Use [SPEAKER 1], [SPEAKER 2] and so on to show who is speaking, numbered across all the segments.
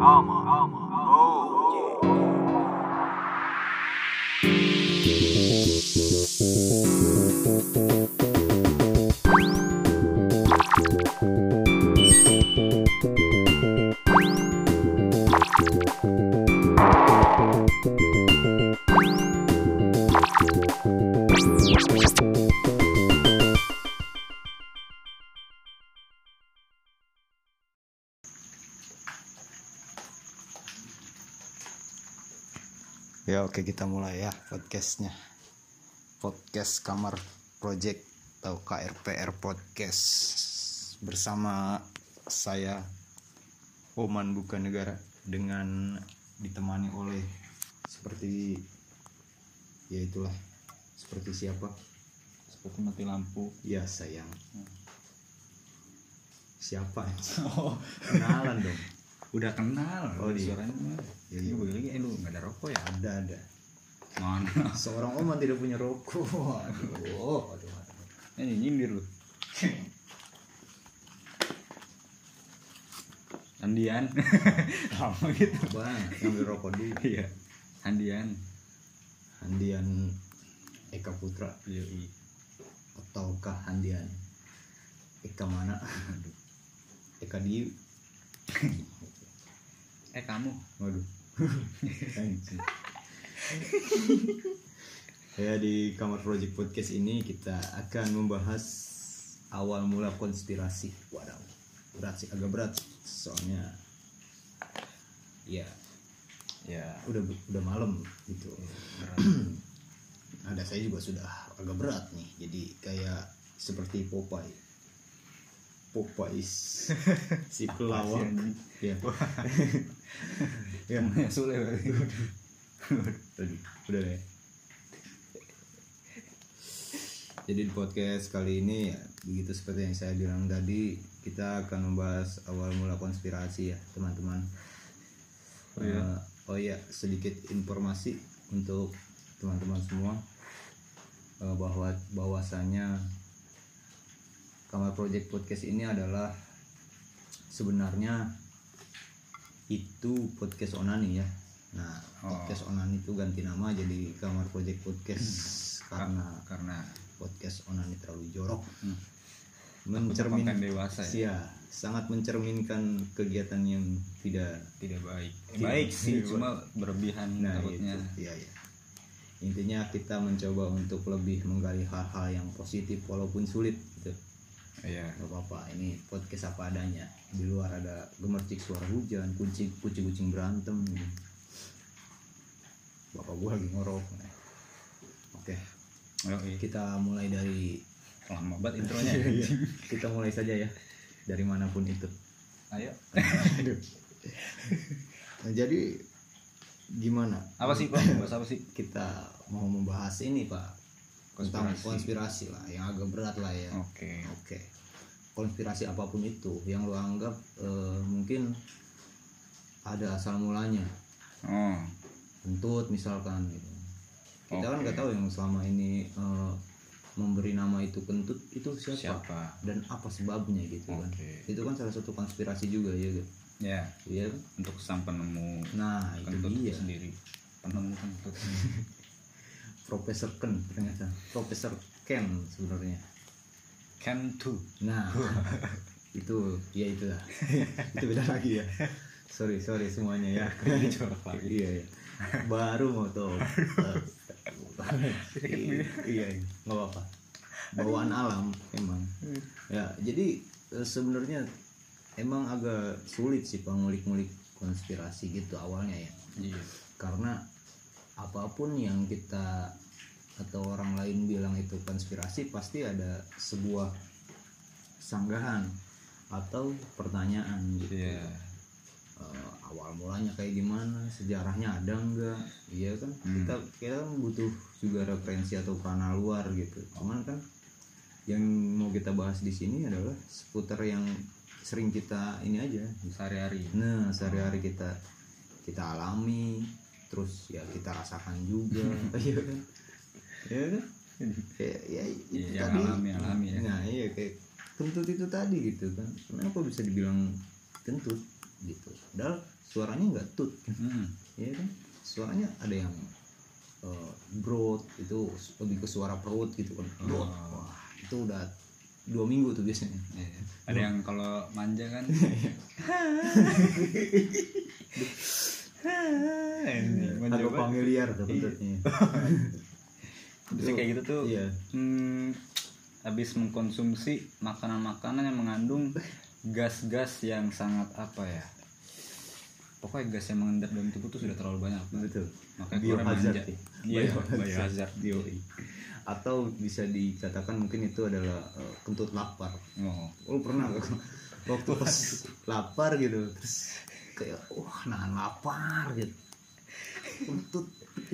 [SPEAKER 1] Alma. Alma. Oh, yeah.
[SPEAKER 2] Oke kita mulai ya podcastnya. Podcast Kamar Project atau KRPR Podcast Bersama saya Oman Bukan Negara Dengan ditemani oleh Seperti Ya itulah Seperti siapa?
[SPEAKER 3] Seperti mati lampu?
[SPEAKER 2] Ya sayang. Siapa?
[SPEAKER 3] Oh
[SPEAKER 2] Kenalan dong
[SPEAKER 3] udah kenal
[SPEAKER 2] Oh, iya.
[SPEAKER 3] suaranya mah.
[SPEAKER 2] Ya,
[SPEAKER 3] ini
[SPEAKER 2] iya.
[SPEAKER 3] boleh lagi eh lu nggak ada rokok ya?
[SPEAKER 2] Ada ada.
[SPEAKER 3] Mana
[SPEAKER 2] Seorang Oman tidak punya rokok. Aduh, aduh, aduh.
[SPEAKER 3] ini nyindir lu. Andian. Lama gitu.
[SPEAKER 2] Bang, ngambil rokok dulu.
[SPEAKER 3] Iya. Andian.
[SPEAKER 2] Handian Eka Putra.
[SPEAKER 3] Iya iya.
[SPEAKER 2] Ataukah Handian Eka mana? Eka Diu
[SPEAKER 3] eh kamu.
[SPEAKER 2] Waduh. Ya di kamar project podcast ini kita akan membahas awal mula konspirasi. Waduh berat sih agak berat soalnya. Ya.
[SPEAKER 3] Ya
[SPEAKER 2] udah udah malam gitu. Ada saya juga sudah agak berat nih. Jadi kayak seperti Popeye Popeye si pelawak ya. Ya.
[SPEAKER 3] Ya sulit
[SPEAKER 2] udah deh. Jadi di podcast kali ini ya, begitu seperti yang saya bilang tadi kita akan membahas awal mula konspirasi ya teman-teman.
[SPEAKER 3] Oh iya.
[SPEAKER 2] Eh, oh iya sedikit informasi untuk teman-teman semua eh, bahwa bahwasanya kamar project podcast ini adalah sebenarnya itu podcast onani ya. Nah
[SPEAKER 3] Oh.
[SPEAKER 2] podcast onani itu ganti nama jadi kamar project podcast karena
[SPEAKER 3] karena
[SPEAKER 2] podcast onani terlalu jorok.
[SPEAKER 3] Hmm.
[SPEAKER 2] mencermin
[SPEAKER 3] konten dewasa ya?
[SPEAKER 2] Ya sangat mencerminkan kegiatan yang tidak
[SPEAKER 3] tidak baik. Eh,
[SPEAKER 2] Tidak
[SPEAKER 3] baik sih
[SPEAKER 2] baik.
[SPEAKER 3] cuma berlebihan
[SPEAKER 2] nah
[SPEAKER 3] takutnya.
[SPEAKER 2] itu ya ya. Intinya kita mencoba untuk lebih menggali hal-hal yang positif walaupun sulit gitu
[SPEAKER 3] iya.
[SPEAKER 2] Nggak apa-apa ini podcast apa adanya. Di luar ada gemercik suara hujan kucing kucing kucing berantem. Gitu. bapak gua lagi ngorok. Oke.
[SPEAKER 3] Oh, iya.
[SPEAKER 2] kita mulai dari
[SPEAKER 3] lama banget intronya.
[SPEAKER 2] Iya. kita mulai saja ya dari mana pun itu.
[SPEAKER 3] Ayo.
[SPEAKER 2] Nah, jadi gimana?
[SPEAKER 3] Apa sih pak? Bahas apa sih?
[SPEAKER 2] Kita mau membahas ini pak tentang
[SPEAKER 3] Konspirasi.
[SPEAKER 2] lah yang agak berat lah ya.
[SPEAKER 3] Oke.
[SPEAKER 2] Oke. Konspirasi apa pun itu yang lo anggap eh, mungkin ada asal mulanya.
[SPEAKER 3] Oh.
[SPEAKER 2] Kentut misalkan gitu. Kita kan
[SPEAKER 3] Oke.
[SPEAKER 2] nggak tahu yang selama ini eh, memberi nama itu kentut itu siapa,
[SPEAKER 3] siapa?
[SPEAKER 2] Dan apa sebabnya gitu kan.
[SPEAKER 3] Oke.
[SPEAKER 2] itu kan salah satu konspirasi juga ya gitu
[SPEAKER 3] ya.
[SPEAKER 2] Iya. Kan
[SPEAKER 3] untuk sang penemu
[SPEAKER 2] nah itu
[SPEAKER 3] kentut
[SPEAKER 2] dia.
[SPEAKER 3] itu sendiri. Penemu kentut
[SPEAKER 2] Profesor Ken ternyata. Profesor Ken sebenarnya.
[SPEAKER 3] Can to
[SPEAKER 2] nah itu ya itulah. Itu beda lagi ya. Sorry sorry semuanya ya. Iya iya. Baru mau tahu. Iya iya nggak apa-apa. Bawaan alam emang. Ya jadi eh, sebenarnya emang agak sulit sih pak ngulik-ngulik konspirasi gitu awalnya ya.
[SPEAKER 3] Iya.
[SPEAKER 2] Karena apa pun yang kita atau orang lain bilang itu konspirasi pasti ada sebuah sanggahan atau pertanyaan gitu.
[SPEAKER 3] Iya.
[SPEAKER 2] Eh, awal mulanya kayak gimana sejarahnya ada enggak iya kan
[SPEAKER 3] Hmm.
[SPEAKER 2] kita kita kan butuh juga referensi atau karena luar gitu. Cuman kan yang mau kita bahas di sini adalah seputar yang sering kita ini aja.
[SPEAKER 3] Sehari-hari.
[SPEAKER 2] Nah, sehari-hari kita kita alami, terus ya kita rasakan juga, iya kan? Ya kan? Ya, ya itu
[SPEAKER 3] Iya, yang
[SPEAKER 2] tadi.
[SPEAKER 3] alami, alami ya.
[SPEAKER 2] Nah, iya kayak kentut itu tadi gitu kan. Kenapa bisa dibilang kentut gitu? Padahal suaranya nggak tut
[SPEAKER 3] Mm.
[SPEAKER 2] ya kan suaranya ada yang eh, broad itu lebih ke suara perut gitu kan broad
[SPEAKER 3] Oh.
[SPEAKER 2] wah itu udah dua minggu tuh biasanya
[SPEAKER 3] Iya. Ada yang kalau manja kan.
[SPEAKER 2] Agak
[SPEAKER 3] banget.
[SPEAKER 2] familiar tuh kentutnya
[SPEAKER 3] Bisa kayak gitu tuh.
[SPEAKER 2] iya
[SPEAKER 3] Hmm, habis mengkonsumsi makanan-makanan yang mengandung gas-gas yang sangat apa ya? Pokoknya gas yang mengendap dalam tubuh tuh sudah terlalu banyak.
[SPEAKER 2] Betul
[SPEAKER 3] Makanya
[SPEAKER 2] biohazard
[SPEAKER 3] manja.
[SPEAKER 2] ya.
[SPEAKER 3] Iya,
[SPEAKER 2] Biohazard. Yoi. atau bisa dikatakan mungkin itu adalah eh, kentut lapar
[SPEAKER 3] Oh.
[SPEAKER 2] lu pernah gak waktu pas lapar gitu terus kayak wah nahan lapar gitu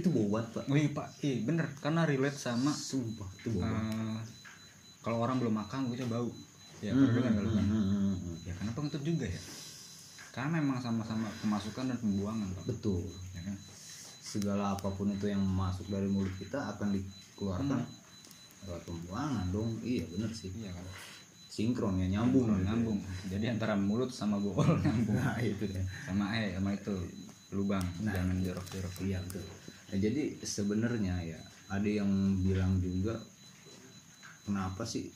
[SPEAKER 2] itu bau banget pak
[SPEAKER 3] Wih pak, iya bener karena relate sama
[SPEAKER 2] sumpah itu
[SPEAKER 3] eh, kalau orang belum makan gue coba bau. Ya
[SPEAKER 2] Hmm,
[SPEAKER 3] lu,
[SPEAKER 2] hmm,
[SPEAKER 3] Bang?
[SPEAKER 2] hmm, hmm, hmm.
[SPEAKER 3] Ya kenapa kentut juga ya? Karena memang sama-sama kemasukan dan pembuangan pak.
[SPEAKER 2] betul
[SPEAKER 3] Ya kan?
[SPEAKER 2] segala apa pun itu yang masuk dari mulut kita akan dikeluarkan lewat pembuangan dong iya bener sih
[SPEAKER 3] Iya kan.
[SPEAKER 2] Sinkron ya nyambung ya.
[SPEAKER 3] nyambung. Jadi antara mulut sama bol nyambung.
[SPEAKER 2] nah itu deh
[SPEAKER 3] Sama eh sama itu lubang.
[SPEAKER 2] Nah.
[SPEAKER 3] Jangan jorok-jorok.
[SPEAKER 2] iya betul nah, jadi sebenarnya ya ada yang bilang juga kenapa sih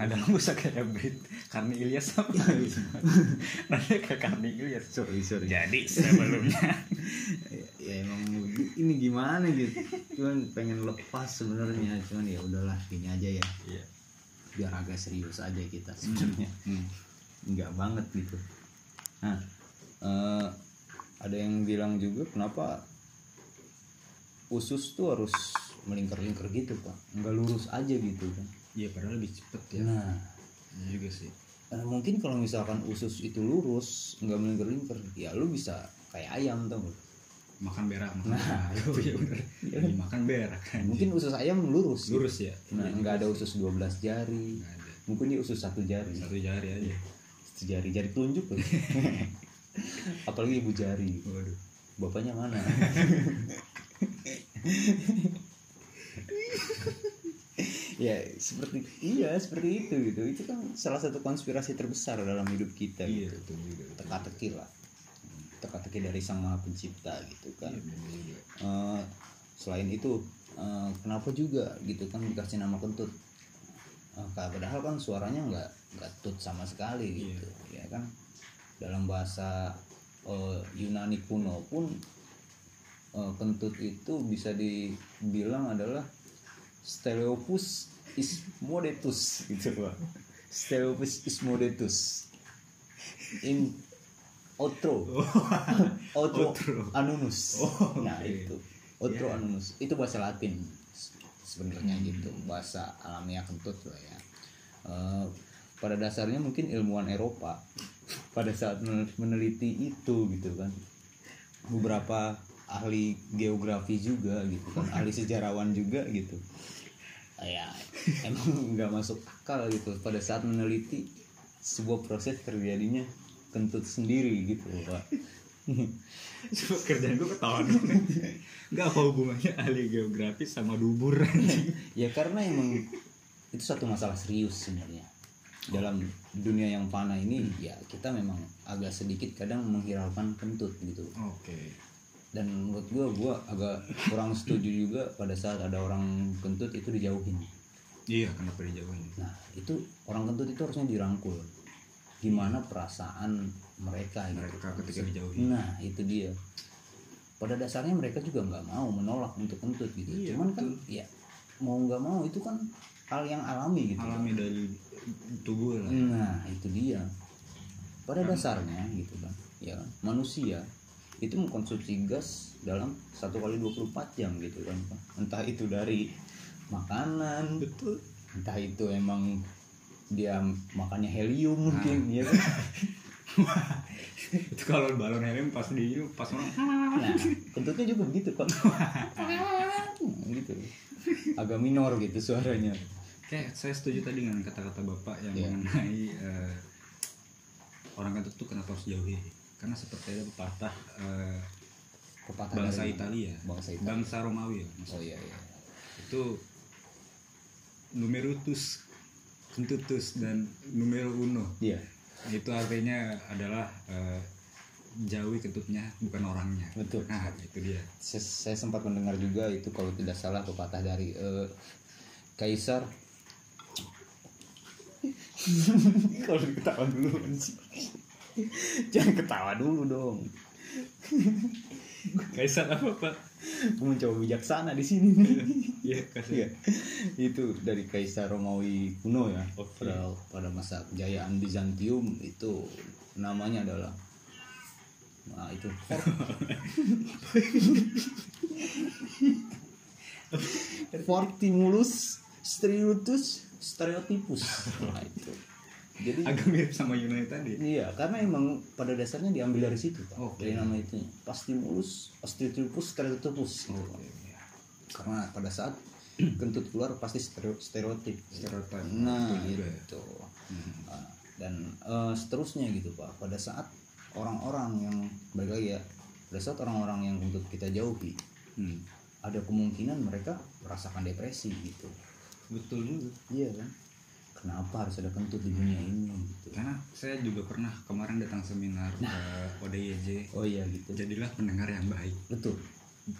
[SPEAKER 3] Ada nggak usah kayak Brit Karni Ilyas sama Nanti kayak Karni Ilyas
[SPEAKER 2] sorry sorry
[SPEAKER 3] Jadi sebelumnya
[SPEAKER 2] ya, ya emang ini gimana gitu cuman pengen lepas sebenarnya cuman ya udahlah gini aja ya
[SPEAKER 3] Iya
[SPEAKER 2] biar agak serius aja kita sebenarnya.
[SPEAKER 3] Hmm.
[SPEAKER 2] nggak banget gitu. Nah eh, ada yang bilang juga kenapa usus tuh harus melingkar-lingkar gitu pak? Nggak lurus aja gitu kan?
[SPEAKER 3] Iya padahal lebih cepet ya.
[SPEAKER 2] Nah.
[SPEAKER 3] Iya juga sih.
[SPEAKER 2] Eh, mungkin kalau misalkan usus itu lurus nggak melingkar-lingkar ya lu bisa kayak ayam tau nggak?
[SPEAKER 3] Makan berak makan
[SPEAKER 2] Nah,
[SPEAKER 3] berak. Oh, iya bener. Lagi makan berak kan
[SPEAKER 2] mungkin usus ayam lurus.
[SPEAKER 3] Lurus ya.
[SPEAKER 2] Nah
[SPEAKER 3] Iya,
[SPEAKER 2] nggak ada usus 12 jari.
[SPEAKER 3] Nggak ada.
[SPEAKER 2] Mungkin dia usus satu jari.
[SPEAKER 3] Satu jari aja.
[SPEAKER 2] Satu jari jari telunjuk loh. Apalagi ibu jari.
[SPEAKER 3] Waduh.
[SPEAKER 2] Bapaknya mana? Ya seperti iya seperti itu gitu. Itu kan salah satu konspirasi terbesar dalam hidup kita
[SPEAKER 3] Iya
[SPEAKER 2] gitu. teka-teki lah teka-teki dari sang maha pencipta gitu kan.
[SPEAKER 3] Iya
[SPEAKER 2] Eh, selain itu eh, kenapa juga gitu kan dikasih nama kentut? Eh, padahal kan suaranya nggak nggak tut sama sekali gitu ya kan? Dalam bahasa eh, Yunani kuno pun eh, kentut itu bisa dibilang adalah Steleopus ismodetus gitu pak. Steleopus ismodetus. In outro. Outro, anunus. Nah
[SPEAKER 3] oke.
[SPEAKER 2] itu. Outro anunus. Itu bahasa Latin sebenarnya gitu. Bahasa alamiah kentut lah ya. Eh, pada dasarnya mungkin ilmuwan Eropa pada saat men- meneliti itu gitu kan. Beberapa ahli geografi juga gitu kan. Ahli sejarawan juga gitu. Ya emang nggak masuk akal gitu. Pada saat meneliti sebuah proses terjadinya kentut sendiri gitu pak.
[SPEAKER 3] Coba kerjaan gue ketahuan. Gak apa hubungannya ahli geografi sama dubur
[SPEAKER 2] ya karena emang itu satu masalah serius sebenarnya. Dalam dunia yang fana ini ya kita memang agak sedikit kadang menghiraukan kentut gitu.
[SPEAKER 3] Oke.
[SPEAKER 2] Dan menurut gua gua agak kurang setuju juga pada saat ada orang kentut itu dijauhin.
[SPEAKER 3] Iya kenapa dijauhin?
[SPEAKER 2] Nah itu orang kentut itu harusnya dirangkul gimana perasaan mereka gitu.
[SPEAKER 3] Mereka ketika dijauhin.
[SPEAKER 2] nah itu dia. Pada dasarnya mereka juga nggak mau menolak untuk kentut gitu.
[SPEAKER 3] Iya,
[SPEAKER 2] cuman kan ya mau nggak mau itu kan hal yang alami gitu.
[SPEAKER 3] Alami dari tubuh lah.
[SPEAKER 2] Nah itu dia. Pada dasarnya gitu kan ya kan, manusia itu mengkonsumsi gas dalam satu kali 24 jam gitu kan. Pak. entah itu dari makanan
[SPEAKER 3] Betul.
[SPEAKER 2] entah itu emang dia makannya helium mungkin ya kan?
[SPEAKER 3] Itu kalau balon helium pas di pas orang
[SPEAKER 2] nah kentutnya juga begitu kan gitu. Agak minor gitu suaranya.
[SPEAKER 3] Kayak saya setuju tadi dengan kata-kata bapak yang
[SPEAKER 2] Iya.
[SPEAKER 3] mengenai eh, orang kentut tuh kenapa harus jauhi? Karena seperti ada pepatah
[SPEAKER 2] pepatah
[SPEAKER 3] bangsa Italia.
[SPEAKER 2] bangsa Italia.
[SPEAKER 3] Bangsa Romawi ya maksudnya.
[SPEAKER 2] oh iya iya.
[SPEAKER 3] Itu numerutus kentutus dan numero uno.
[SPEAKER 2] Iya.
[SPEAKER 3] Itu artinya adalah eh, jauhi kentutnya bukan orangnya.
[SPEAKER 2] Betul.
[SPEAKER 3] nah itu dia.
[SPEAKER 2] Saya, saya sempat mendengar juga itu kalau tidak salah pepatah dari eh, kaisar. Kalau ketawa dulu jangan ketawa dulu dong.
[SPEAKER 3] Kaisar apa pak
[SPEAKER 2] mencoba bijaksana di sini nih.
[SPEAKER 3] Iya
[SPEAKER 2] Iya. itu dari kaisar Romawi kuno ya.
[SPEAKER 3] Oke.
[SPEAKER 2] pada pada masa kejayaan Bizantium itu namanya adalah nah itu. Fortimulus Striatus Stereotypus nah itu jadi
[SPEAKER 3] agak mirip sama Yunani tadi
[SPEAKER 2] Iya, karena emang pada dasarnya diambil dari situ, Pak.
[SPEAKER 3] Oke.
[SPEAKER 2] Dari nama itu. Pastimulus, Osteotypus, Stereotypus. gitu, Pak. Karena pada saat kentut keluar pasti stereo- stereotip.
[SPEAKER 3] Stereotip.
[SPEAKER 2] Nah,
[SPEAKER 3] Itu ya.
[SPEAKER 2] itu. Nah, dan eh, seterusnya gitu, Pak. Pada saat orang-orang yang balik lagi ya, pada saat orang-orang yang kentut kita jauhi,
[SPEAKER 3] Hmm.
[SPEAKER 2] ada kemungkinan mereka merasakan depresi gitu.
[SPEAKER 3] betul juga
[SPEAKER 2] Iya kan? Kenapa harus ada kentut di dunia ini gitu.
[SPEAKER 3] karena saya juga pernah kemarin datang seminar ke ODYJ
[SPEAKER 2] Oh iya gitu.
[SPEAKER 3] jadilah pendengar yang baik.
[SPEAKER 2] Betul.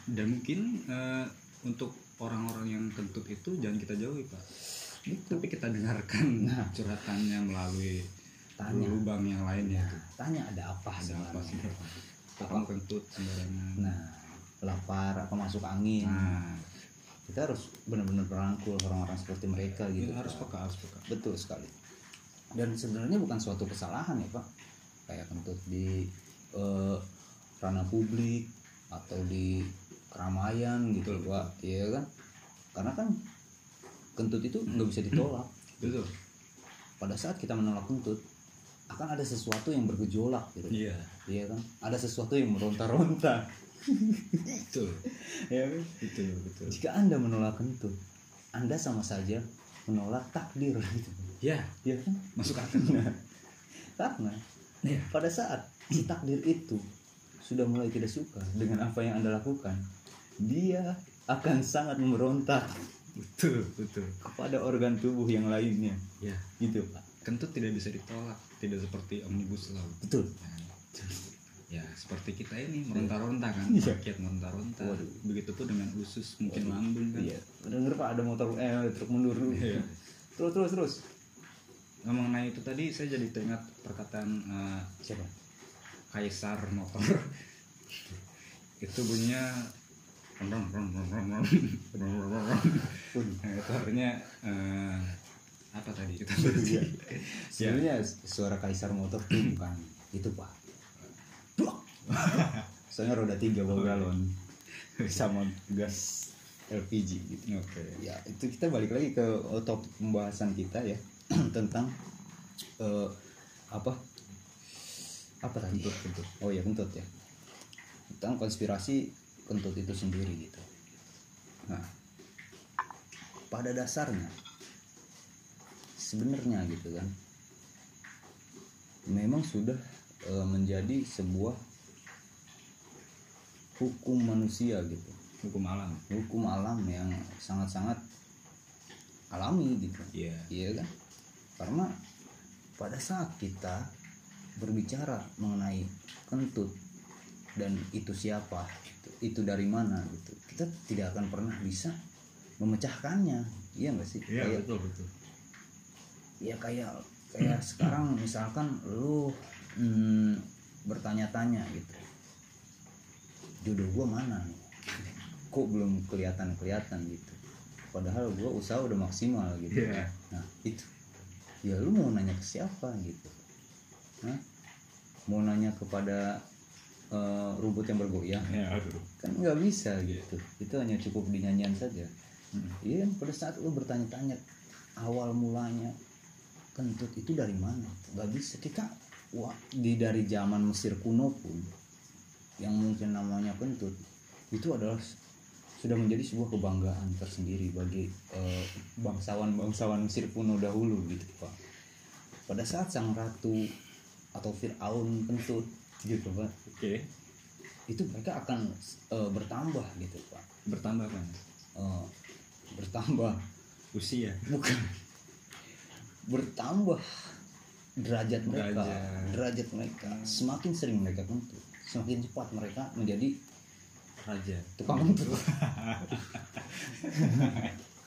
[SPEAKER 3] dan mungkin eh, untuk orang-orang yang kentut itu jangan kita jauhi pak. Tapi kita dengarkan
[SPEAKER 2] Nah.
[SPEAKER 3] curhatannya melalui
[SPEAKER 2] Tanya.
[SPEAKER 3] lubang yang lainnya itu
[SPEAKER 2] tanya ada apa
[SPEAKER 3] ada apa sih?
[SPEAKER 2] Sebenarnya
[SPEAKER 3] kentut sembarangan?
[SPEAKER 2] Nah lapar apa masuk angin?
[SPEAKER 3] Nah
[SPEAKER 2] kita harus benar-benar merangkul orang-orang seperti mereka gitu
[SPEAKER 3] itu harus peka harus peka.
[SPEAKER 2] Betul sekali. Dan sebenarnya bukan suatu kesalahan ya pak. Kayak kentut di eh, ranah publik atau di keramaian gitu
[SPEAKER 3] Betul,
[SPEAKER 2] pak. iya kan? Karena kan kentut itu nggak bisa ditolak.
[SPEAKER 3] Betul.
[SPEAKER 2] Pada saat kita menolak kentut akan ada sesuatu yang bergejolak gitu.
[SPEAKER 3] Iya.
[SPEAKER 2] Iya kan? Ada sesuatu yang meronta-ronta
[SPEAKER 3] betul.
[SPEAKER 2] Ya kan?
[SPEAKER 3] betul betul.
[SPEAKER 2] Jika anda menolak kentut anda sama saja menolak takdir. Gitu
[SPEAKER 3] ya.
[SPEAKER 2] Ya kan?
[SPEAKER 3] Masuk akal.
[SPEAKER 2] Nah, karena
[SPEAKER 3] Iya.
[SPEAKER 2] pada saat si takdir itu sudah mulai tidak suka dengan apa yang anda lakukan dia akan sangat memberontak
[SPEAKER 3] betul betul.
[SPEAKER 2] kepada organ tubuh yang lainnya.
[SPEAKER 3] Ya.
[SPEAKER 2] Gitu pak.
[SPEAKER 3] Kentut tidak bisa ditolak tidak seperti omnibus law.
[SPEAKER 2] Betul
[SPEAKER 3] ya seperti kita ini iya. meronta-ronta kan
[SPEAKER 2] sakit
[SPEAKER 3] rakyat meronta-ronta.
[SPEAKER 2] Begitu
[SPEAKER 3] tuh dengan usus mungkin lambung kan.
[SPEAKER 2] Iya. Denger pak ada motor eh truk mundur.
[SPEAKER 3] Iya.
[SPEAKER 2] terus terus terus.
[SPEAKER 3] Ngomong naik itu tadi saya jadi teringat perkataan uh,
[SPEAKER 2] siapa?
[SPEAKER 3] Kaisar motor. Itu bunyinya rom rom rom
[SPEAKER 2] rom
[SPEAKER 3] rom itu artinya uh, apa tadi kita
[SPEAKER 2] iya.
[SPEAKER 3] berarti
[SPEAKER 2] sebenarnya ya. suara kaisar motor itu bukan itu pak. soalnya roda tiga bawa galon. Sama gas LPG gitu
[SPEAKER 3] oke.
[SPEAKER 2] Ya itu kita balik lagi ke uh, topik pembahasan kita ya tentang eh, apa? Apa tadi?
[SPEAKER 3] Kentut, kentut.
[SPEAKER 2] oh ya kentut ya. Tentang konspirasi kentut itu sendiri gitu. Nah pada dasarnya sebenarnya gitu kan memang sudah eh, menjadi sebuah hukum manusia gitu
[SPEAKER 3] hukum alam.
[SPEAKER 2] Hukum alam yang sangat-sangat alami gitu.
[SPEAKER 3] Iya.
[SPEAKER 2] Iya kan? Karena pada saat kita berbicara mengenai kentut dan itu siapa gitu, itu dari mana gitu kita tidak akan pernah bisa memecahkannya. Iya nggak sih? Kayak
[SPEAKER 3] betul betul.
[SPEAKER 2] Ya kayak kayak sekarang misalkan lu mm, bertanya-tanya gitu jodoh gua mana nih? Kok belum kelihatan kelihatan gitu? Padahal gua usaha udah maksimal gitu.
[SPEAKER 3] Iya.
[SPEAKER 2] nah itu. Ya lu mau nanya ke siapa gitu? Hah? mau nanya kepada eh, rumput yang bergoyang?
[SPEAKER 3] Ya aduh.
[SPEAKER 2] Kan nggak bisa gitu. Itu hanya cukup di nyanyian saja.
[SPEAKER 3] Hmm.
[SPEAKER 2] iya kan pada saat lu bertanya-tanya awal mulanya kentut itu dari mana? Nggak bisa. Kita wah di dari zaman Mesir kuno pun yang mungkin namanya kentut itu adalah sudah menjadi sebuah kebanggaan tersendiri bagi eh, bangsawan-bangsawan Mesir kuno dahulu gitu pak. Pada saat sang ratu atau Fir'aun kentut gitu pak
[SPEAKER 3] oke.
[SPEAKER 2] itu mereka akan eh, bertambah gitu pak.
[SPEAKER 3] Bertambah kan?
[SPEAKER 2] Eh, bertambah.
[SPEAKER 3] Usia.
[SPEAKER 2] Bukan. Bertambah derajat mereka.
[SPEAKER 3] Derajat.
[SPEAKER 2] derajat mereka. Semakin sering mereka kentut semakin cepat mereka menjadi
[SPEAKER 3] raja.
[SPEAKER 2] Tukang kentut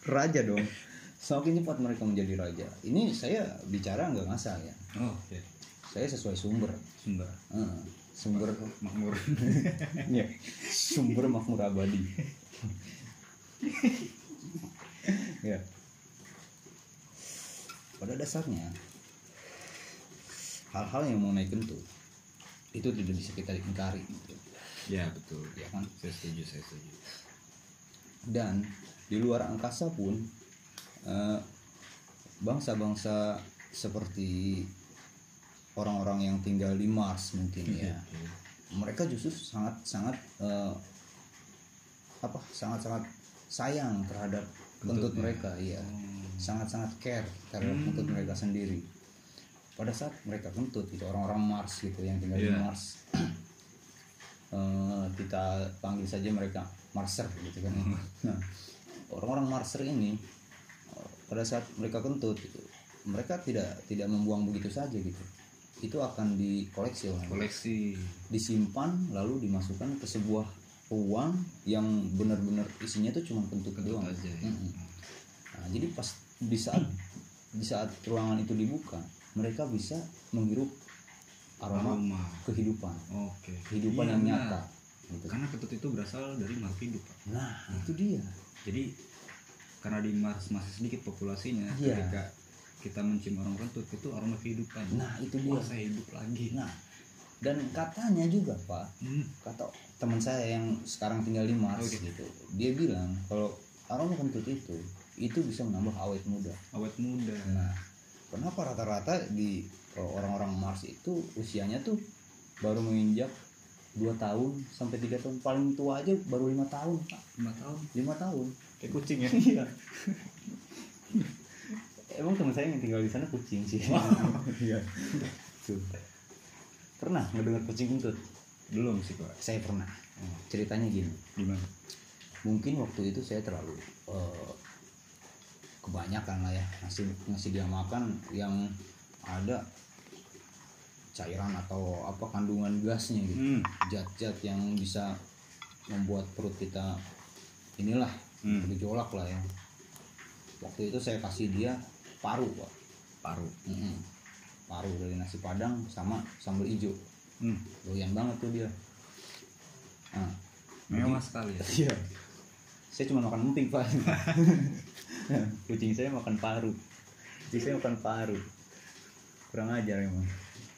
[SPEAKER 2] raja dong. Semakin cepat mereka menjadi raja. Ini saya bicara nggak ngasal ya.
[SPEAKER 3] Oh oke.
[SPEAKER 2] Saya sesuai sumber.
[SPEAKER 3] Sumber.
[SPEAKER 2] Eh, sumber
[SPEAKER 3] makmur.
[SPEAKER 2] ya sumber makmur abadi. Ya pada dasarnya hal-hal yang mengenai kentut itu tidak bisa kita ingkari. Gitu.
[SPEAKER 3] ya betul.
[SPEAKER 2] Ya kan?
[SPEAKER 3] Saya setuju saya setuju.
[SPEAKER 2] Dan di luar angkasa pun eh, bangsa-bangsa seperti orang-orang yang tinggal di Mars mungkin ya mereka justru sangat sangat eh, apa sangat sangat sayang terhadap kentut
[SPEAKER 3] Kentutnya.
[SPEAKER 2] mereka ya sangat sangat care terhadap kentut mereka sendiri pada saat mereka kentut itu orang-orang Mars gitu yang tinggal di
[SPEAKER 3] Iya.
[SPEAKER 2] Mars. Eh, kita panggil saja mereka Marser gitu kan. Nah orang-orang Marser ini eh, pada saat mereka kentut gitu, mereka tidak tidak membuang begitu saja gitu. Itu akan dikoleksi oleh
[SPEAKER 3] koleksi.
[SPEAKER 2] Disimpan lalu dimasukkan ke sebuah ruang yang benar-benar isinya itu cuma kentut
[SPEAKER 3] kentut
[SPEAKER 2] doang.
[SPEAKER 3] aja ya.
[SPEAKER 2] Nah, jadi pas di saat di saat ruangan itu dibuka mereka bisa menghirup aroma,
[SPEAKER 3] aroma.
[SPEAKER 2] kehidupan.
[SPEAKER 3] Oke.
[SPEAKER 2] Kehidupan
[SPEAKER 3] Iya,
[SPEAKER 2] yang nyata gitu.
[SPEAKER 3] karena kentut itu berasal dari makhluk hidup Pak.
[SPEAKER 2] nah itu dia.
[SPEAKER 3] Jadi karena di Mars masih sedikit populasinya
[SPEAKER 2] Iya.
[SPEAKER 3] ketika kita mencium orang kentut itu aroma kehidupan.
[SPEAKER 2] Nah itu dia.
[SPEAKER 3] Wah saya hidup lagi.
[SPEAKER 2] Nah dan katanya juga pak
[SPEAKER 3] Hmm.
[SPEAKER 2] kata teman saya yang sekarang tinggal di Mars
[SPEAKER 3] Oke.
[SPEAKER 2] gitu dia bilang kalau aroma kentut itu itu bisa menambah awet muda.
[SPEAKER 3] Awet muda.
[SPEAKER 2] Nah, kenapa rata-rata di kalau orang-orang Mars itu usianya tuh baru menginjak 2 tahun sampai tiga tahun? Paling tua aja baru lima tahun pak.
[SPEAKER 3] Lima tahun.
[SPEAKER 2] Lima tahun.
[SPEAKER 3] Kayak kucing ya?
[SPEAKER 2] Iya. Emang teman saya yang tinggal di sana kucing sih. Iya. Tuh. pernah ngedengar kucing kentut
[SPEAKER 3] belum sih pak.
[SPEAKER 2] Saya pernah. Ceritanya gini.
[SPEAKER 3] Gimana?
[SPEAKER 2] Mungkin waktu itu saya terlalu eh, kebanyakan lah ya ngasih ngasih dia makan yang ada cairan atau apa kandungan gasnya gitu
[SPEAKER 3] hmm.
[SPEAKER 2] zat-zat yang bisa membuat perut kita inilah
[SPEAKER 3] Hmm.
[SPEAKER 2] bergejolak lah ya waktu itu saya kasih dia paru pak
[SPEAKER 3] paru
[SPEAKER 2] Mm-mm. paru dari nasi padang sama sambal hijau
[SPEAKER 3] hmm.
[SPEAKER 2] doyan banget tuh dia nah,
[SPEAKER 3] mewah sekali ya
[SPEAKER 2] Iya. Saya cuma makan emping pak. Kucing saya makan paru. Kucing saya makan paru. Kurang ajar emang.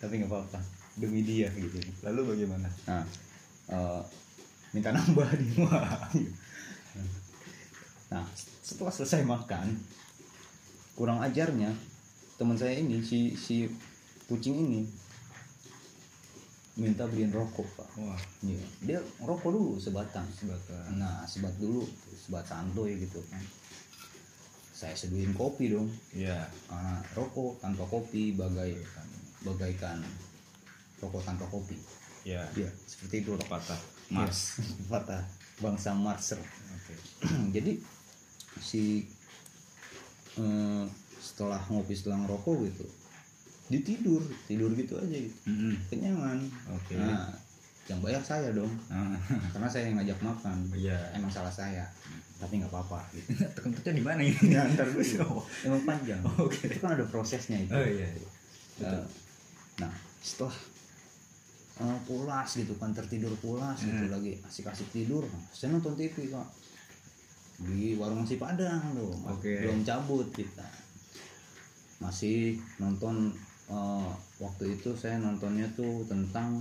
[SPEAKER 2] Tapi nggak apa-apa. Demi dia gitu.
[SPEAKER 3] lalu bagaimana
[SPEAKER 2] Nah, eh, minta nambah dia. nah, setelah selesai makan, kurang ajarnya teman saya ini si si kucing ini minta beliin rokok pak.
[SPEAKER 3] wah
[SPEAKER 2] Iya. Dia rokok dulu sebatang.
[SPEAKER 3] sebatang
[SPEAKER 2] Nah, sebat dulu, sebat santuy gitu kan. Saya seduhin kopi dong.
[SPEAKER 3] ya
[SPEAKER 2] Ah, rokok tanpa kopi bagai bagaikan rokok tanpa kopi.
[SPEAKER 3] ya
[SPEAKER 2] Iya, seperti itu rokok
[SPEAKER 3] patah Mars
[SPEAKER 2] Patah bangsa Marser.
[SPEAKER 3] oke
[SPEAKER 2] Jadi si eh, setelah ngopi setelah ngerokok gitu, ditidur, tidur gitu aja gitu.
[SPEAKER 3] Mm-mm.
[SPEAKER 2] Kenyangan.
[SPEAKER 3] oke
[SPEAKER 2] Nah, yang bayar saya dong,
[SPEAKER 3] Ah,
[SPEAKER 2] karena saya yang ngajak makan.
[SPEAKER 3] iya
[SPEAKER 2] Emang salah saya, tapi nggak apa-apa. Gitu.
[SPEAKER 3] kentutnya di mana ini
[SPEAKER 2] Ya, ntar dulu. Emang panjang.
[SPEAKER 3] Oke.
[SPEAKER 2] Itu kan ada prosesnya itu.
[SPEAKER 3] oh iya
[SPEAKER 2] Eh, nah, setelah eh, pulas gitu kan tertidur pulas gitu
[SPEAKER 3] Hmm.
[SPEAKER 2] lagi asik-asik tidur, saya nonton TV kak di warung nasi padang tuh,
[SPEAKER 3] Oke.
[SPEAKER 2] belum cabut kita. Masih nonton eh, waktu itu saya nontonnya tuh tentang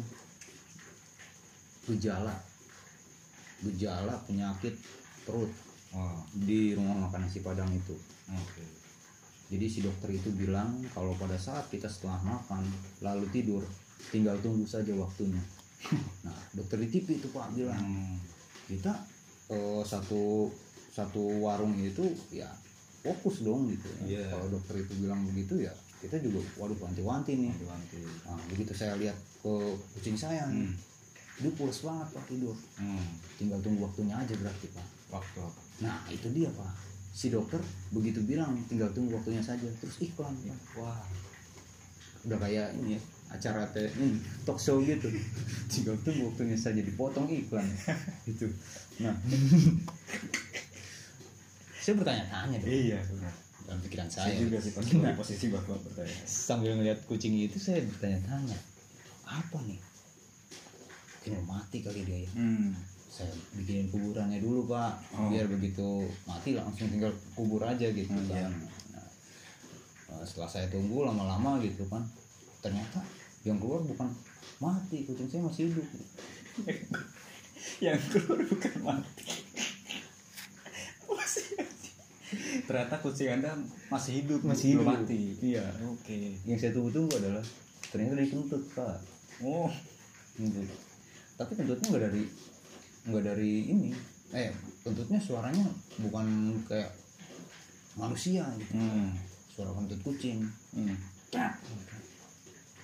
[SPEAKER 2] gejala gejala penyakit perut
[SPEAKER 3] oh
[SPEAKER 2] di rumah makan nasi padang itu.
[SPEAKER 3] oke
[SPEAKER 2] Jadi si dokter itu bilang kalau pada saat kita setelah makan lalu tidur tinggal tunggu saja waktunya. Nah dokter di TV itu pak bilang
[SPEAKER 3] Hmm.
[SPEAKER 2] kita eh, satu satu warung itu ya fokus dong gitu.
[SPEAKER 3] Iya.
[SPEAKER 2] Kalau dokter itu bilang begitu ya kita juga waduh wanti-wanti nih.
[SPEAKER 3] Wanti-wanti.
[SPEAKER 2] Nah, begitu saya lihat ke kucing saya nih,
[SPEAKER 3] Hmm.
[SPEAKER 2] Dia pulas banget pak tidur.
[SPEAKER 3] Hmm.
[SPEAKER 2] Tinggal tunggu waktunya aja berarti pak.
[SPEAKER 3] waktu apa?
[SPEAKER 2] Nah itu dia pak. Si dokter begitu bilang tinggal tunggu waktunya saja. Terus iklan pak.
[SPEAKER 3] wah.
[SPEAKER 2] Udah kayak ini ya, acara teh ini, talk show gitu. Tiga tuh waktunya saja dipotong iklan. Gitu. Nah. Saya bertanya-tanya dong.
[SPEAKER 3] Iya benar.
[SPEAKER 2] Dalam pikiran
[SPEAKER 3] saya
[SPEAKER 2] saya.
[SPEAKER 3] juga sih pas
[SPEAKER 2] Nah,
[SPEAKER 3] di posisi bapak bertanya.
[SPEAKER 2] Sambil ngeliat kucing itu saya bertanya-tanya apa nih mau mati kali dia ya.
[SPEAKER 3] Hmm.
[SPEAKER 2] saya bikinin kuburannya dulu pak.
[SPEAKER 3] Oh.
[SPEAKER 2] biar begitu mati langsung tinggal kubur aja gitu
[SPEAKER 3] Hmm,
[SPEAKER 2] kan. Nah, eh, setelah saya tunggu lama-lama gitu kan ternyata yang keluar bukan mati kucing saya masih hidup.
[SPEAKER 3] Yang keluar bukan mati. Masih ternyata kucing anda masih hidup
[SPEAKER 2] Masih hidup.
[SPEAKER 3] mati.
[SPEAKER 2] Iya.
[SPEAKER 3] Oke.
[SPEAKER 2] Yang saya tunggu-tunggu adalah ternyata dari kentut pak.
[SPEAKER 3] Oh.
[SPEAKER 2] Kentut. Tapi kentutnya nggak dari nggak dari ini. Eh kentutnya suaranya bukan kayak manusia gitu.
[SPEAKER 3] Hmm.
[SPEAKER 2] suara kentut kucing.
[SPEAKER 3] Hmm.
[SPEAKER 2] Prak.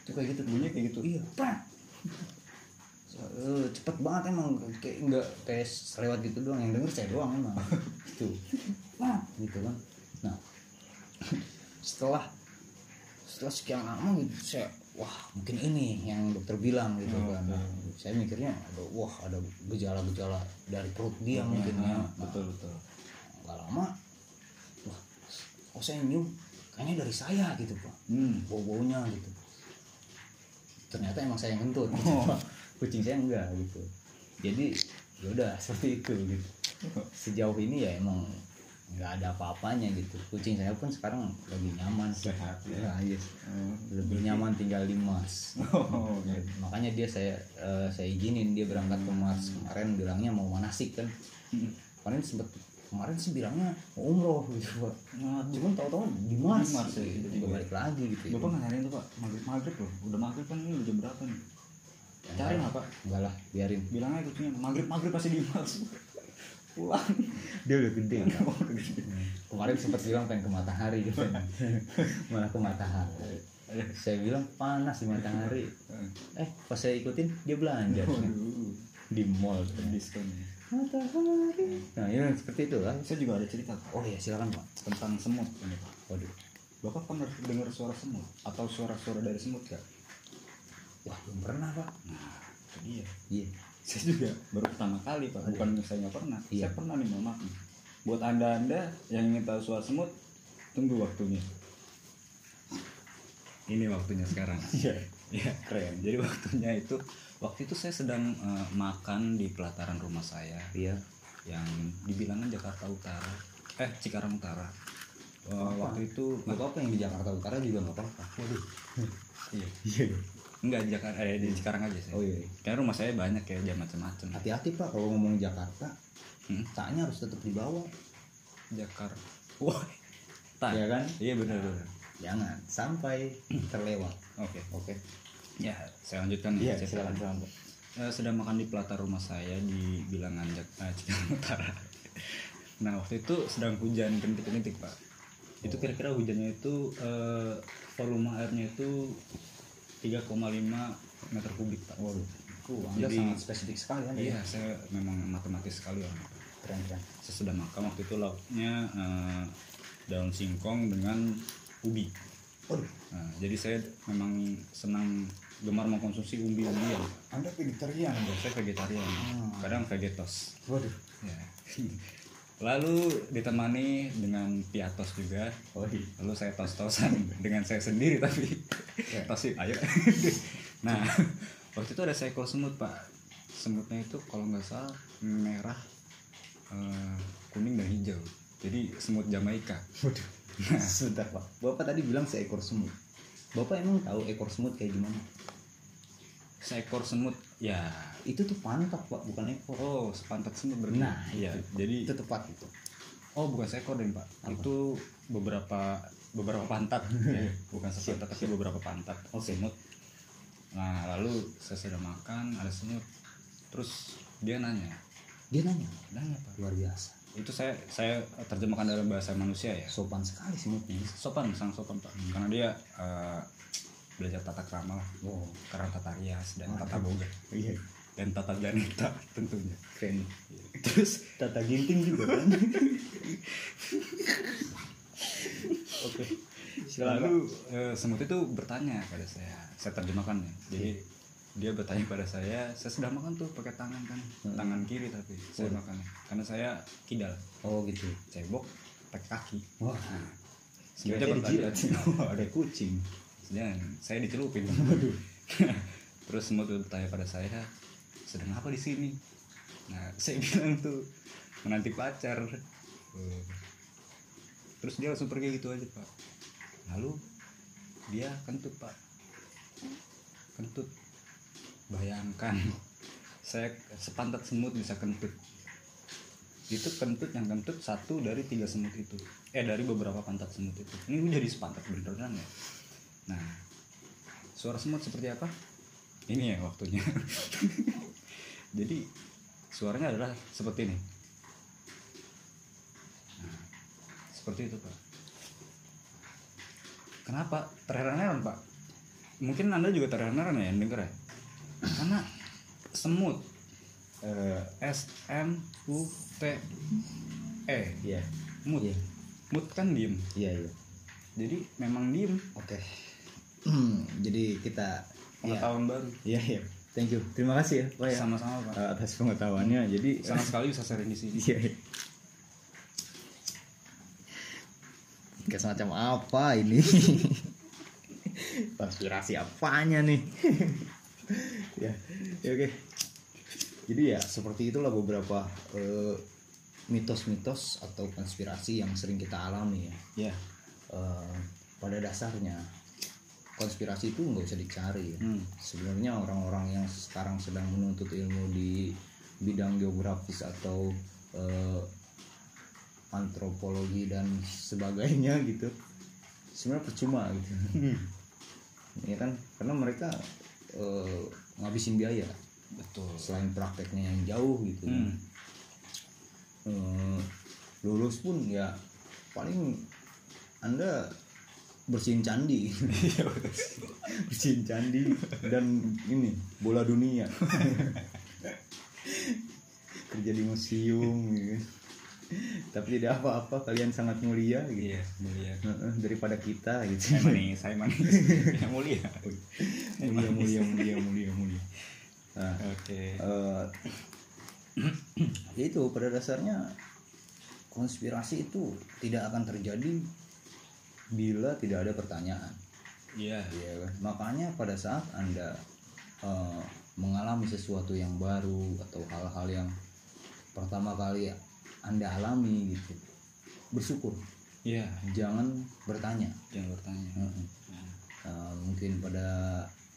[SPEAKER 2] itu kayak gitu bunyinya kayak gitu. Iya. Prak. Eh, cepet banget emang. Kayak nggak kayak selewat gitu doang. Yang denger saya doang emang. Gitu Prak, gitu kan. Nah. Setelah setelah sekian lama gitu saya wah mungkin ini yang dokter bilang gitu
[SPEAKER 3] Oh,
[SPEAKER 2] kan. Nah, saya mikirnya ada wah ada gejala-gejala dari perut dia
[SPEAKER 3] Hmm,
[SPEAKER 2] mungkin ya. Nah,
[SPEAKER 3] betul betul.
[SPEAKER 2] Nggak lama wah kok saya nyium kayaknya dari saya gitu pak.
[SPEAKER 3] Hmm.
[SPEAKER 2] bau baunya gitu. Ternyata emang saya yang kentut
[SPEAKER 3] Oh.
[SPEAKER 2] kucing saya enggak gitu. Jadi yaudah seperti itu gitu. Sejauh ini ya emang nggak ada apa-apanya gitu. Kucing saya pun sekarang lagi nyaman.
[SPEAKER 3] Sehat, ya.
[SPEAKER 2] Ya, yes. Lebih nyaman tinggal di Mars.
[SPEAKER 3] Oh, oke.
[SPEAKER 2] makanya dia saya eh, saya izinin dia berangkat ke Mars. Kemarin bilangnya mau manasik kan.
[SPEAKER 3] Hmm.
[SPEAKER 2] kemarin sempet kemarin sih bilangnya mau umroh gitu pak.
[SPEAKER 3] Nah,
[SPEAKER 2] cuman tahu-tahu di Mars,
[SPEAKER 3] Di Mars, ya,
[SPEAKER 2] gitu, balik lagi gitu.
[SPEAKER 3] Bapak nggak nyariin tuh pak? Maghrib maghrib loh. Udah maghrib kan ini udah jam berapa nih? Cari nggak pak?
[SPEAKER 2] Enggak lah biarin.
[SPEAKER 3] Bilang aja kucingnya maghrib maghrib pasti di mas pulang.
[SPEAKER 2] Dia udah gede kemarin sempat bilang pengen ke matahari gitu. Malah ke matahari. Saya bilang panas di matahari. Eh pas saya ikutin dia belanja. Di mall.
[SPEAKER 3] Diskon ya.
[SPEAKER 2] matahari. Nah ya seperti itu lah
[SPEAKER 3] Saya juga ada cerita
[SPEAKER 2] oh iya silakan pak.
[SPEAKER 3] Tentang semut ini Pak.
[SPEAKER 2] waduh.
[SPEAKER 3] Bapak pernah dengar suara semut? Atau suara-suara dari semut gak?
[SPEAKER 2] wah belum pernah pak.
[SPEAKER 3] Nah, itu dia.
[SPEAKER 2] iya
[SPEAKER 3] Saya juga baru pertama kali Pak, bukan saya nggak pernah.
[SPEAKER 2] Iya.
[SPEAKER 3] Saya pernah nih mohon maaf nih. Buat anda-anda yang ingin tahu suara semut, tunggu waktunya. Ini waktunya sekarang.
[SPEAKER 2] iya
[SPEAKER 3] Ya keren. Jadi waktunya itu waktu itu saya sedang eh, makan di pelataran rumah saya
[SPEAKER 2] iya
[SPEAKER 3] yang dibilangnya Jakarta Utara. Eh Cikarang Utara.
[SPEAKER 2] Apa?
[SPEAKER 3] waktu itu
[SPEAKER 2] nggak apa-apa yang di Jakarta Utara juga nggak apa-apa waduh
[SPEAKER 3] iya.
[SPEAKER 2] iya
[SPEAKER 3] Enggak di Jakarta eh, di Cikarang aja sih.
[SPEAKER 2] oh iya
[SPEAKER 3] Karena rumah saya banyak ya jam macam-macam.
[SPEAKER 2] hati-hati pak kalau ngomong Jakarta
[SPEAKER 3] Hmm?
[SPEAKER 2] taknya harus tetap di bawah
[SPEAKER 3] Jakarta. Wah. Tak.
[SPEAKER 2] ya kan
[SPEAKER 3] Iya benar benar.
[SPEAKER 2] jangan sampai terlewat
[SPEAKER 3] Oke.
[SPEAKER 2] oke
[SPEAKER 3] Ya, saya lanjutkan
[SPEAKER 2] iya
[SPEAKER 3] nih.
[SPEAKER 2] silakan silakan Pak.
[SPEAKER 3] Eh, sedang makan di pelatar rumah saya di bilangan Jak eh, Cikarang Utara. Nah, waktu itu sedang hujan rintik-rintik, Pak. Itu kira-kira hujannya itu eh, volume airnya itu 3,5 meter kubik, Pak.
[SPEAKER 2] waduh Uh, anda
[SPEAKER 3] Jadi-
[SPEAKER 2] sangat spesifik sekali kan
[SPEAKER 3] Iya, saya memang matematis sekali orang.
[SPEAKER 2] keren keren
[SPEAKER 3] Saya sudah makan waktu itu lauknya eh, daun singkong dengan ubi.
[SPEAKER 2] waduh
[SPEAKER 3] Nah, jadi saya memang senang gemar mengkonsumsi umbi-umbian.
[SPEAKER 2] anda vegetarian
[SPEAKER 3] Saya vegetarian,
[SPEAKER 2] Hmm.
[SPEAKER 3] kadang vegetos.
[SPEAKER 2] waduh
[SPEAKER 3] Ya. Lalu ditemani dengan piatos juga.
[SPEAKER 2] oh iya
[SPEAKER 3] Lalu saya tos-tosan dengan saya sendiri tapi
[SPEAKER 2] Ya.
[SPEAKER 3] tosin ayo. nah, waktu itu ada seekor semut pak. Semutnya itu kalau nggak salah merah, eh, kuning dan hijau. Jadi semut Jamaika.
[SPEAKER 2] waduh sebentar pak bapak tadi bilang seekor semut bapak emang tahu ekor semut kayak gimana
[SPEAKER 3] Seekor semut, ya.
[SPEAKER 2] itu tuh pantat pak bukan ekor
[SPEAKER 3] Oh, sepantat semut berarti.
[SPEAKER 2] Nah,
[SPEAKER 3] iya.
[SPEAKER 2] itu.
[SPEAKER 3] Jadi
[SPEAKER 2] itu tepat itu
[SPEAKER 3] Oh bukan seekor deh pak,
[SPEAKER 2] Apa?
[SPEAKER 3] itu beberapa beberapa pantat, ya, bukan sepantat tapi beberapa pantat
[SPEAKER 2] Oke.
[SPEAKER 3] semut. Nah lalu saya sudah makan ada semut, terus dia nanya,
[SPEAKER 2] dia nanya
[SPEAKER 3] nanya pak,
[SPEAKER 2] luar biasa
[SPEAKER 3] itu saya saya terjemahkan dalam bahasa manusia ya,
[SPEAKER 2] sopan sekali semutnya
[SPEAKER 3] sopan sangat sopan pak, karena dia eh, belajar tata krama lah,
[SPEAKER 2] wow
[SPEAKER 3] karena tata rias dan tata boga.
[SPEAKER 2] Iya.
[SPEAKER 3] Dan tata janita tentunya.
[SPEAKER 2] keren.
[SPEAKER 3] Terus
[SPEAKER 2] tata ginting juga kan? Oke.
[SPEAKER 3] Lalu eh, semut itu bertanya pada saya. Saya terjemahkan ya. Jadi dia bertanya pada saya saya sudah makan tuh pakai tangan kan? Tangan kiri tapi saya makan. Karena saya kidal.
[SPEAKER 2] Oh gitu.
[SPEAKER 3] Cebok pakai kaki.
[SPEAKER 2] Wah.
[SPEAKER 3] Nah,
[SPEAKER 2] Kira
[SPEAKER 3] semutnya
[SPEAKER 2] dia
[SPEAKER 3] bertanya.
[SPEAKER 2] ada kucing
[SPEAKER 3] Jangan, saya dicelupin. Terus semut itu bertanya pada saya sedang apa di sini? Nah saya bilang tuh menanti pacar. Terus dia langsung pergi gitu aja pak. Lalu dia kentut pak. Kentut. Bayangkan saya sepantat semut bisa kentut. Itu kentut yang kentut satu dari tiga semut itu. Eh dari beberapa pantat semut itu. Ini jadi sepantat beneran ya nah suara semut seperti apa? ini ya waktunya. Jadi suaranya adalah seperti ini. Nah, seperti itu pak. Kenapa? Terheran-heran pak. Mungkin anda juga terheran-heran ya yang denger ya. Karena semut eh, S M U T E
[SPEAKER 2] iya.
[SPEAKER 3] mut.
[SPEAKER 2] Iya.
[SPEAKER 3] mut kan diem.
[SPEAKER 2] Iya iya.
[SPEAKER 3] Jadi memang diem.
[SPEAKER 2] Oke jadi kita ya
[SPEAKER 3] pengetahuan baru
[SPEAKER 2] iya iya thank you terima kasih ya pak ya
[SPEAKER 3] sama-sama pak
[SPEAKER 2] eh, atas pengetahuannya jadi
[SPEAKER 3] sama sekali bisa sharing di sini
[SPEAKER 2] Iya. iya. Kayak semacam apa ini? Konspirasi apanya nih? ya, ya oke. Jadi ya seperti itulah beberapa eh, mitos-mitos atau konspirasi yang sering kita alami ya.
[SPEAKER 3] ya
[SPEAKER 2] Eh, pada dasarnya konspirasi itu nggak usah dicari ya.
[SPEAKER 3] hmm.
[SPEAKER 2] sebenarnya orang-orang yang sekarang sedang menuntut ilmu di bidang geografis atau eh, antropologi dan sebagainya gitu sebenarnya percuma gitu ya kan karena mereka eh, ngabisin biaya
[SPEAKER 3] betul
[SPEAKER 2] selain prakteknya yang jauh gitu
[SPEAKER 3] hmm.
[SPEAKER 2] Eh, lulus pun ya paling anda bersihin candi. Bersihin candi dan ini bola dunia. Kerja di museum gitu. tapi tidak apa-apa kalian sangat mulia gitu.
[SPEAKER 3] Iya mulia.
[SPEAKER 2] Daripada kita gitu.
[SPEAKER 3] Saya manis saya manis. Yang mulia.
[SPEAKER 2] Mulia mulia mulia mulia mulia. Nah,
[SPEAKER 3] oke.
[SPEAKER 2] eh, ya itu pada dasarnya konspirasi itu tidak akan terjadi bila tidak ada pertanyaan.
[SPEAKER 3] Iya.
[SPEAKER 2] Ya kan? Makanya pada saat anda eh, mengalami sesuatu yang baru atau hal-hal yang pertama kali anda alami gitu bersyukur.
[SPEAKER 3] Iya.
[SPEAKER 2] Jangan bertanya.
[SPEAKER 3] Jangan bertanya.
[SPEAKER 2] Heeh. Eh, mungkin pada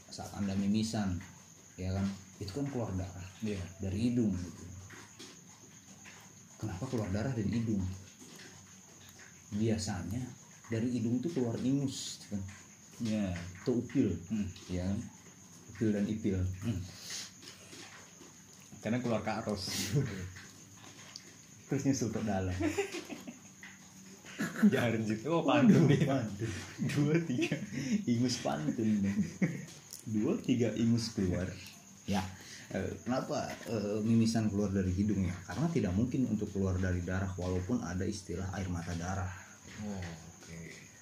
[SPEAKER 2] saat anda mimisan ya kan? Itu kan keluar darah
[SPEAKER 3] iya.
[SPEAKER 2] dari hidung gitu. Kenapa keluar darah dari hidung? Biasanya dari hidung tuh keluar ingus kan,
[SPEAKER 3] iya
[SPEAKER 2] atau upil,
[SPEAKER 3] hmm.
[SPEAKER 2] ya? Upil dan ipil.
[SPEAKER 3] karena keluar ke arus
[SPEAKER 2] Terus nyusul ke dalam.
[SPEAKER 3] jarjit oh pantun
[SPEAKER 2] Pantun.
[SPEAKER 3] dua tiga
[SPEAKER 2] Ingus pantun dong. Dua tiga ingus keluar. Ya. eh, Kenapa eh, mimisan keluar dari hidung ya? Karena tidak mungkin untuk keluar dari darah walaupun ada istilah air mata darah.
[SPEAKER 3] oh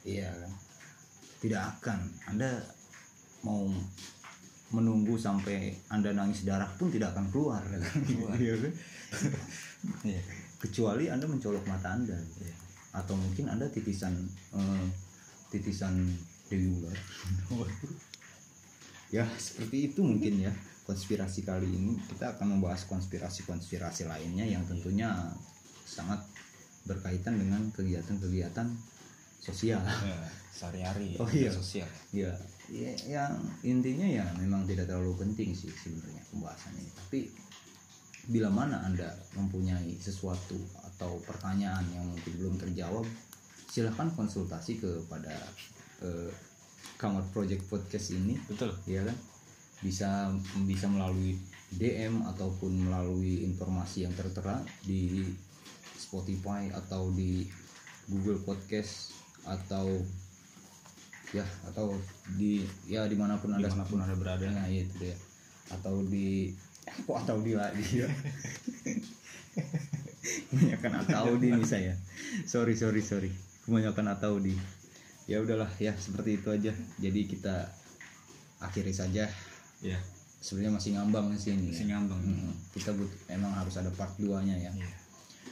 [SPEAKER 2] Iya kan. Tidak akan. Anda mau menunggu sampai Anda nangis darah pun tidak akan keluar. Iya kan?
[SPEAKER 3] iya
[SPEAKER 2] Kecuali Anda mencolok mata Anda. gitu. Atau mungkin Anda titisan eh, titisan dewi ular. ya, seperti itu mungkin ya. Konspirasi kali ini kita akan membahas konspirasi-konspirasi lainnya yang tentunya sangat berkaitan dengan kegiatan-kegiatan sosial.
[SPEAKER 3] Ya, sehari-hari
[SPEAKER 2] Oh, iya.
[SPEAKER 3] sosial.
[SPEAKER 2] Ya, ya yang intinya ya memang tidak terlalu penting sih sebenarnya pembahasan ini. Tapi bila mana anda mempunyai sesuatu atau pertanyaan yang mungkin belum terjawab silahkan konsultasi kepada eh, kamar project podcast ini.
[SPEAKER 3] Betul.
[SPEAKER 2] Ya kan? Bisa bisa melalui DM ataupun melalui informasi yang tertera di Spotify atau di Google Podcast atau ya atau di ya di mana pun anda
[SPEAKER 3] di mana pun anda berada.
[SPEAKER 2] Nah itu dia. Atau di kok atau di lagi ya. Kebanyakan atau di nih saya sorry sorry sorry. Kebanyakan atau di. Ya udahlah ya seperti itu aja. Jadi kita akhiri saja.
[SPEAKER 3] Ya
[SPEAKER 2] sebenarnya masih ngambang sih ini
[SPEAKER 3] masih
[SPEAKER 2] ya.
[SPEAKER 3] ngambang.
[SPEAKER 2] Mm, kita but emang harus ada part 2 nya ya.
[SPEAKER 3] Iya.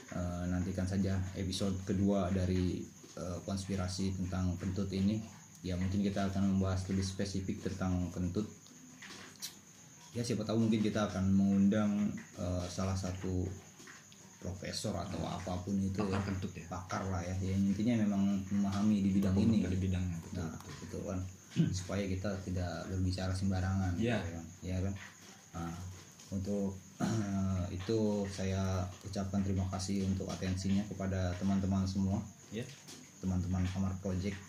[SPEAKER 2] Eh, nantikan saja episode kedua dari eh, konspirasi tentang kentut ini. Ya mungkin kita akan membahas lebih spesifik tentang kentut. Ya siapa tahu mungkin kita akan mengundang eh, salah satu profesor atau apa pun itu ya.
[SPEAKER 3] pakar kentut ya.
[SPEAKER 2] Pakar lah ya. Yang intinya memang memahami di bidang ini.
[SPEAKER 3] di bidangnya betul
[SPEAKER 2] nah itu kan. Supaya kita tidak berbicara sembarangan
[SPEAKER 3] Iya.
[SPEAKER 2] gitu kan. Ya kan? Nah, untuk itu saya ucapkan terima kasih untuk atensinya kepada teman-teman semua.
[SPEAKER 3] Ya
[SPEAKER 2] teman-teman kamar project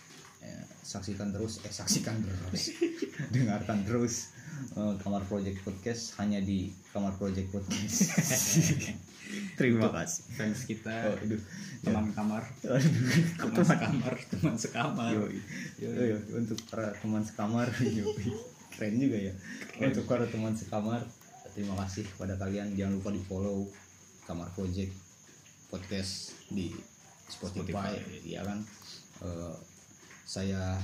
[SPEAKER 2] Eh, saksikan terus eh saksikan terus dengarkan terus eh, kamar project podcast hanya di kamar project podcast terima kasih
[SPEAKER 3] fans kita
[SPEAKER 2] oh, aduh.
[SPEAKER 3] teman kamar
[SPEAKER 2] Aduh.
[SPEAKER 3] teman sekamar teman sekamar
[SPEAKER 2] Yoi. Yoi. untuk para teman sekamar yoi. keren juga ya untuk para teman sekamar terima kasih kepada kalian jangan lupa di follow kamar project podcast di Spotify,
[SPEAKER 3] Spotify.
[SPEAKER 2] ya kan? Eh, saya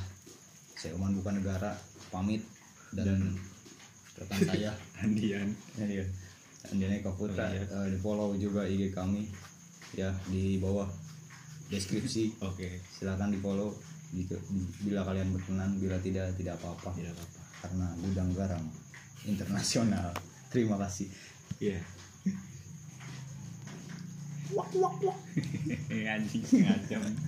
[SPEAKER 2] saya Oman bukan negara pamit. Dan, rekan saya.
[SPEAKER 3] Andian.
[SPEAKER 2] Ya dia Andiana Kaputra
[SPEAKER 3] Oh, iya.
[SPEAKER 2] eh, di follow juga IG kami. Ya di bawah deskripsi.
[SPEAKER 3] Oke.
[SPEAKER 2] Silahkan di follow. Jika bila kalian berkenan bila tidak tidak apa-apa.
[SPEAKER 3] Tidak apa-apa.
[SPEAKER 2] Karena gudang garam internasional. Terima kasih.
[SPEAKER 3] Iya
[SPEAKER 2] wak wak wak.
[SPEAKER 3] Anjing ngajam